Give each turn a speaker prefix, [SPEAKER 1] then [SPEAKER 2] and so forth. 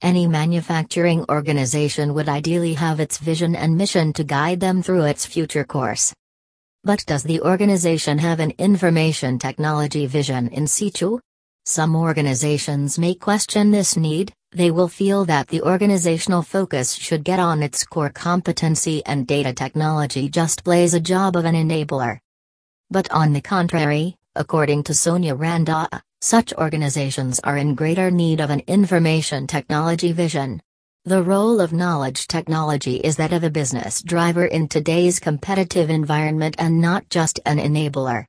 [SPEAKER 1] Any manufacturing organization would ideally have its vision and mission to guide them through its future course. But does the organization have an information technology vision in situ? Some organizations may question this need, they will feel that the organizational focus should get on its core competency and data technology just plays a job of an enabler. But on the contrary, according to Sonia Randhawa, such organizations are in greater need of an information technology vision. The role of knowledge technology is that of a business driver in today's competitive environment and not just an enabler.